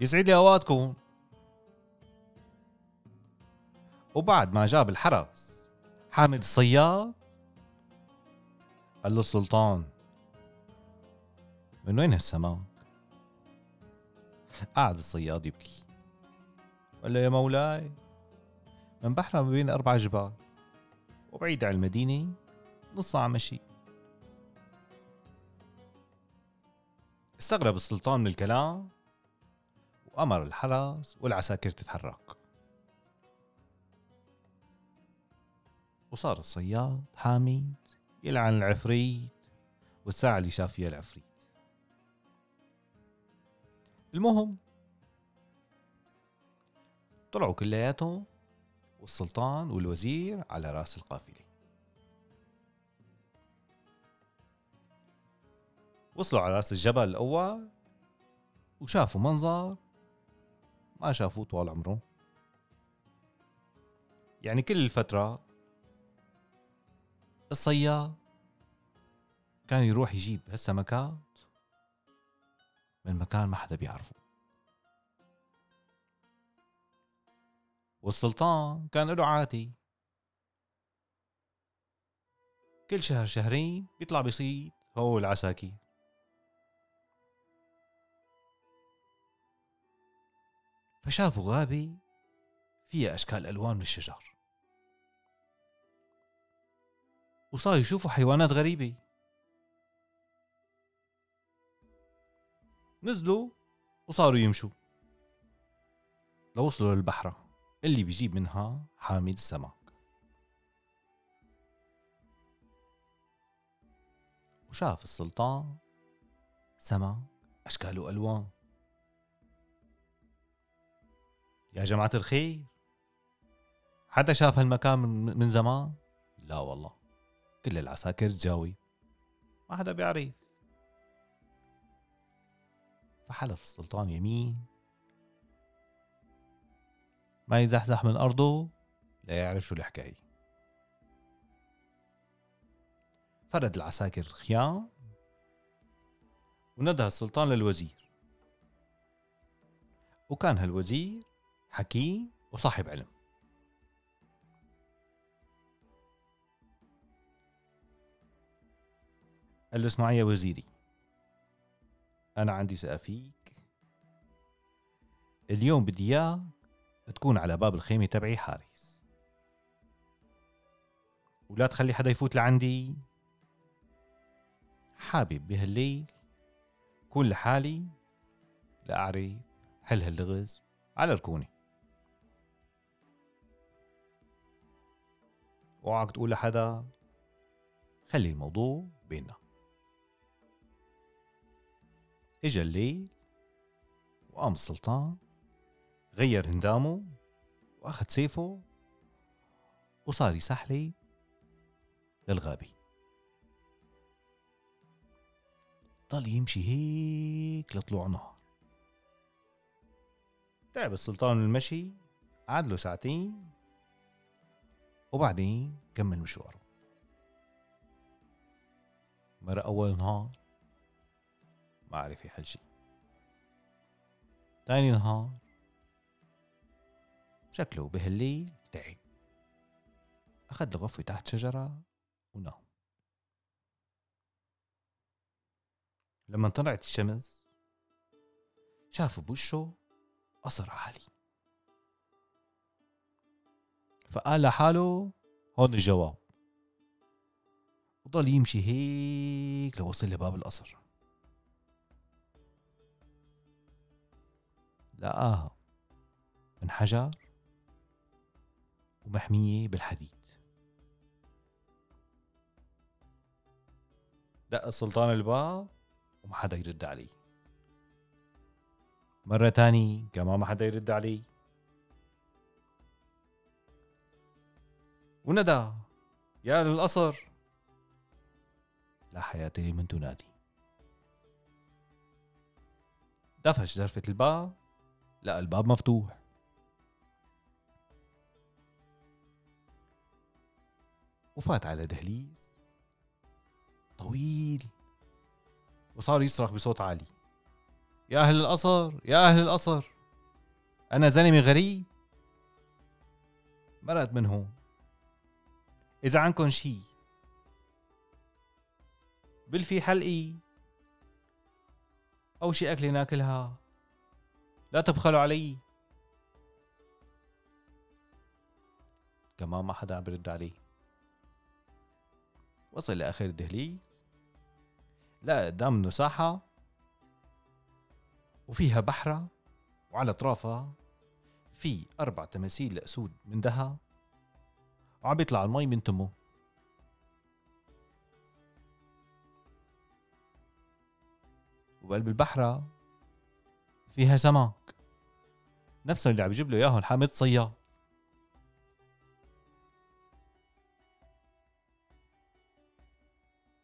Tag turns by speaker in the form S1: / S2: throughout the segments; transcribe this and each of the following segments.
S1: يسعد لي أوقاتكم. وبعد ما جاب الحرس حامد الصياد قال له السلطان من وين هالسماك؟ قعد الصياد يبكي. قال له يا مولاي من بحرة ما بين أربع جبال وبعيد عن المدينة نص ساعة مشي. استغرب السلطان من الكلام وأمر الحرس والعساكر تتحرك. وصار الصياد حامد يلعن العفريت والساعة اللي شاف فيها العفريت. المهم طلعوا كلياتهم والسلطان والوزير على رأس القافلة. وصلوا على رأس الجبل الأول وشافوا منظر ما شافوه طوال عمرهم يعني كل الفترة الصياد كان يروح يجيب هالسمكات من مكان ما حدا بيعرفه. والسلطان كان له عادي كل شهر شهرين بيطلع بيصيد هو العساكر فشافوا غابة فيها أشكال ألوان من الشجر. وصار يشوفوا حيوانات غريبة. نزلوا وصاروا يمشوا. لوصلوا للبحرة اللي بيجيب منها حامد السمك. وشاف السلطان سمك أشكاله ألوان يا جماعة الخير حدا شاف هالمكان من زمان؟ لا والله كل العساكر تجاوب ما حدا بيعرف. فحلف السلطان يمين. ما يزحزح من أرضه لا يعرف شو الحكاية. فرد العساكر خيام وندى السلطان للوزير. وكان هالوزير حكيم وصاحب علم. قال له اسمع يا وزيري. أنا عندي ثقة فيك. اليوم بدي إياك تكون على باب الخيمة تبعي حارس. ولا تخلي حدا يفوت لعندي. حابب بهالليل كون لحالي لأعرف حل هاللغز على ركوني. اوعك تقول لحدا. خلي الموضوع بيننا. إجا الليل وقام السلطان غير هندامه وأخذ سيفه وصار يسحلي للغابة. ضل يمشي هيك لطلوع نهار تعب السلطان المشي قعد له ساعتين وبعدين كمل مشواره. مرة أول نهار ما عرف يحل شي تاني نهار شكله بهالليل تعب. أخذ غفوة تحت شجرة ونام. لما طلعت الشمس شاف بوشه قصر عالي. فقال لحاله هون الجواب. وضل يمشي هيك لوصل لباب القصر. لقاها من حجر ومحمية بالحديد. دق السلطان الباب وما حدا يرد عليه مرة تاني كمان ما حدا يرد عليه وندى يا للقصر لا حياة لمن تنادي. دفش درفة الباب. لقى الباب مفتوح. وفات على دهليز. طويل. وصار يصرخ بصوت عالي. يا أهل القصر يا أهل القصر أنا زلمة غريب. مرقت من هون. إذا عنكن شي. بالفي حلقي أو شي أكلة ناكلها. لا تبخلوا علي. كمان ما حدا عم برد عليه وصل لآخر الدهليز لقى قدام منه ساحة. وفيها بحرة. وعلى أطرافها في أربع تماثيل لأسود من ذهب وعم بيطلع المي من تمه. وبقلب البحرة فيها سمك نفسه اللي عم يجيب له إياهم حامد صياد.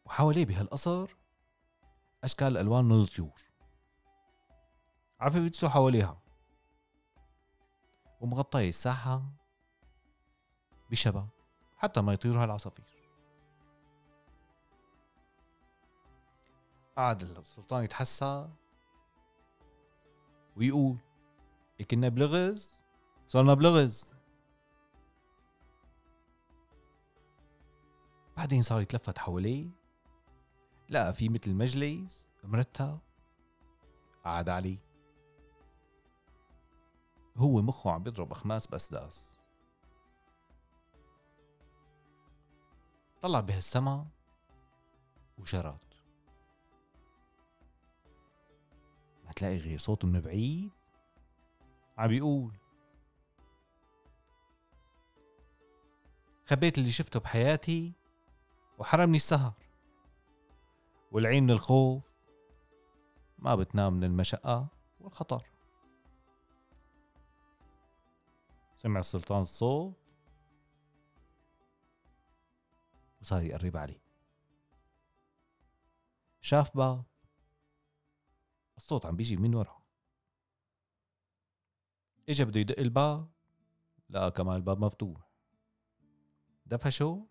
S1: وحواليه بهالقصر أشكال ألوان من الطيور. عارفة بيتسوا حواليها. ومغطية الساحة. بشبك حتى ما يطيروا هالعصافير قعد السلطان يتحسى ويقول كنا بلغز صرنا بلغز. بعدين صار يتلفت حواليه لقى في مثل مجلس مرتب قعد عليه. هو مخه عم بيضرب أخماس باسداس طلع بهالسما وجرات ما تلاقي غير صوت من بعيد عم بيقول خبيت اللي شفته بحياتي وحرمني السهر والعين من الخوف ما بتنام من المشقة والخطر. سمع السلطان الصوت وصار يقرب عليه شاف باب الصوت عم بيجي من ورا. اجى بده يدق الباب لا كمان الباب مفتوح. دفشه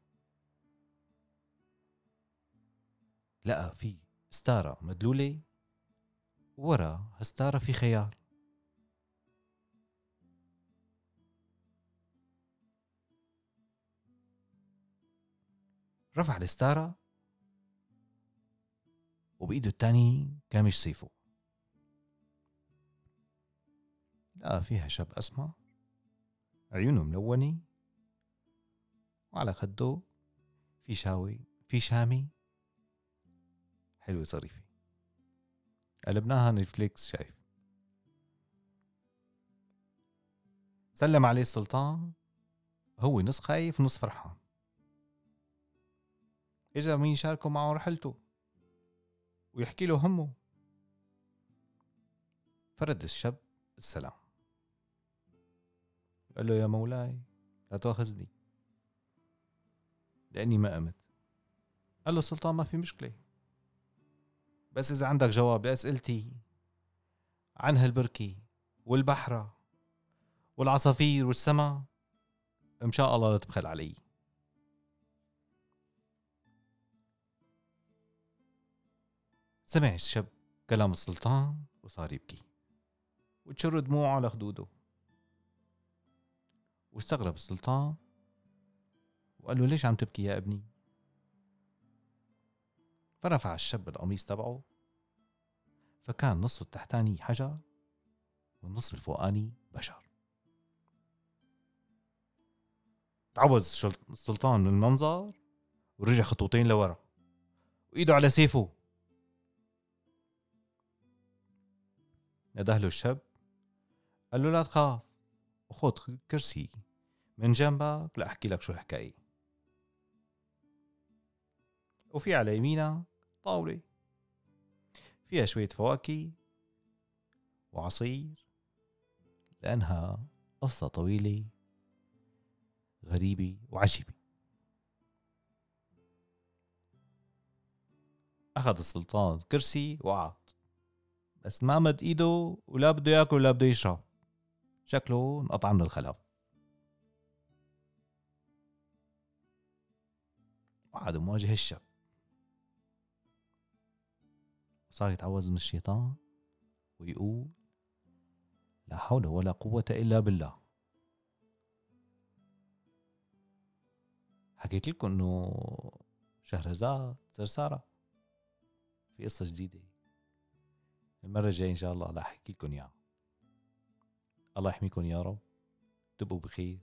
S1: لقى في ستارة مدلولة. ورا هالستارة في خيار. رفع الستارة وبإيده التاني كامش سيفه لقى فيها شاب أسمر عيونه ملونة وعلى خده في شاوي في شامي. حلوة ظريفة. قلبناها نتفليكس شايف. سلم عليه السلطان. هو نص خايف نص فرحان. اجا مين يشاركه معه رحلته ويحكي له همه. فرد الشاب السلام. قال له يا مولاي لا تاخذني لأني ما قمت قال له السلطان ما في مشكلة. بس إذا عندك جواب لاسئلتي عن هالبركي والبحره والعصافير والسما إن شاء الله لا تبخل علي. سمع الشاب كلام السلطان وصار يبكي. وتشر دموعه على خدوده. واستغرب السلطان وقال له ليش عم تبكي يا ابني؟ فرفع الشاب القميص تبعه. فكان نصه التحتاني حجر والنص الفوقاني بشر. تعوز السلطان من المنظر ورجع خطوتين لورا. وإيده على سيفه. نده له الشاب قال له لا تخاف وخذ كرسي. من جنبك لأحكي لك شو الحكاية. وفي على يمينك طاولة. فيها شوية فواكه وعصير لأنها قصة طويلة غريبة وعجيبة. أخذ السلطان كرسي وقعد بس ما مد إيده ولا بده ياكل ولا بده يشرب. شكله انقطع من الخلف وقعد مواجه الشاب. صار يتعوذ من الشيطان ويقول لا حول ولا قوة إلا بالله. حكيت لكم إنه شهرزاد سرسارة في قصة جديدة. المرة الجاية إن شاء الله راح أحكي لكم إياها. الله يحميكم يا رب. تبقوا بخير.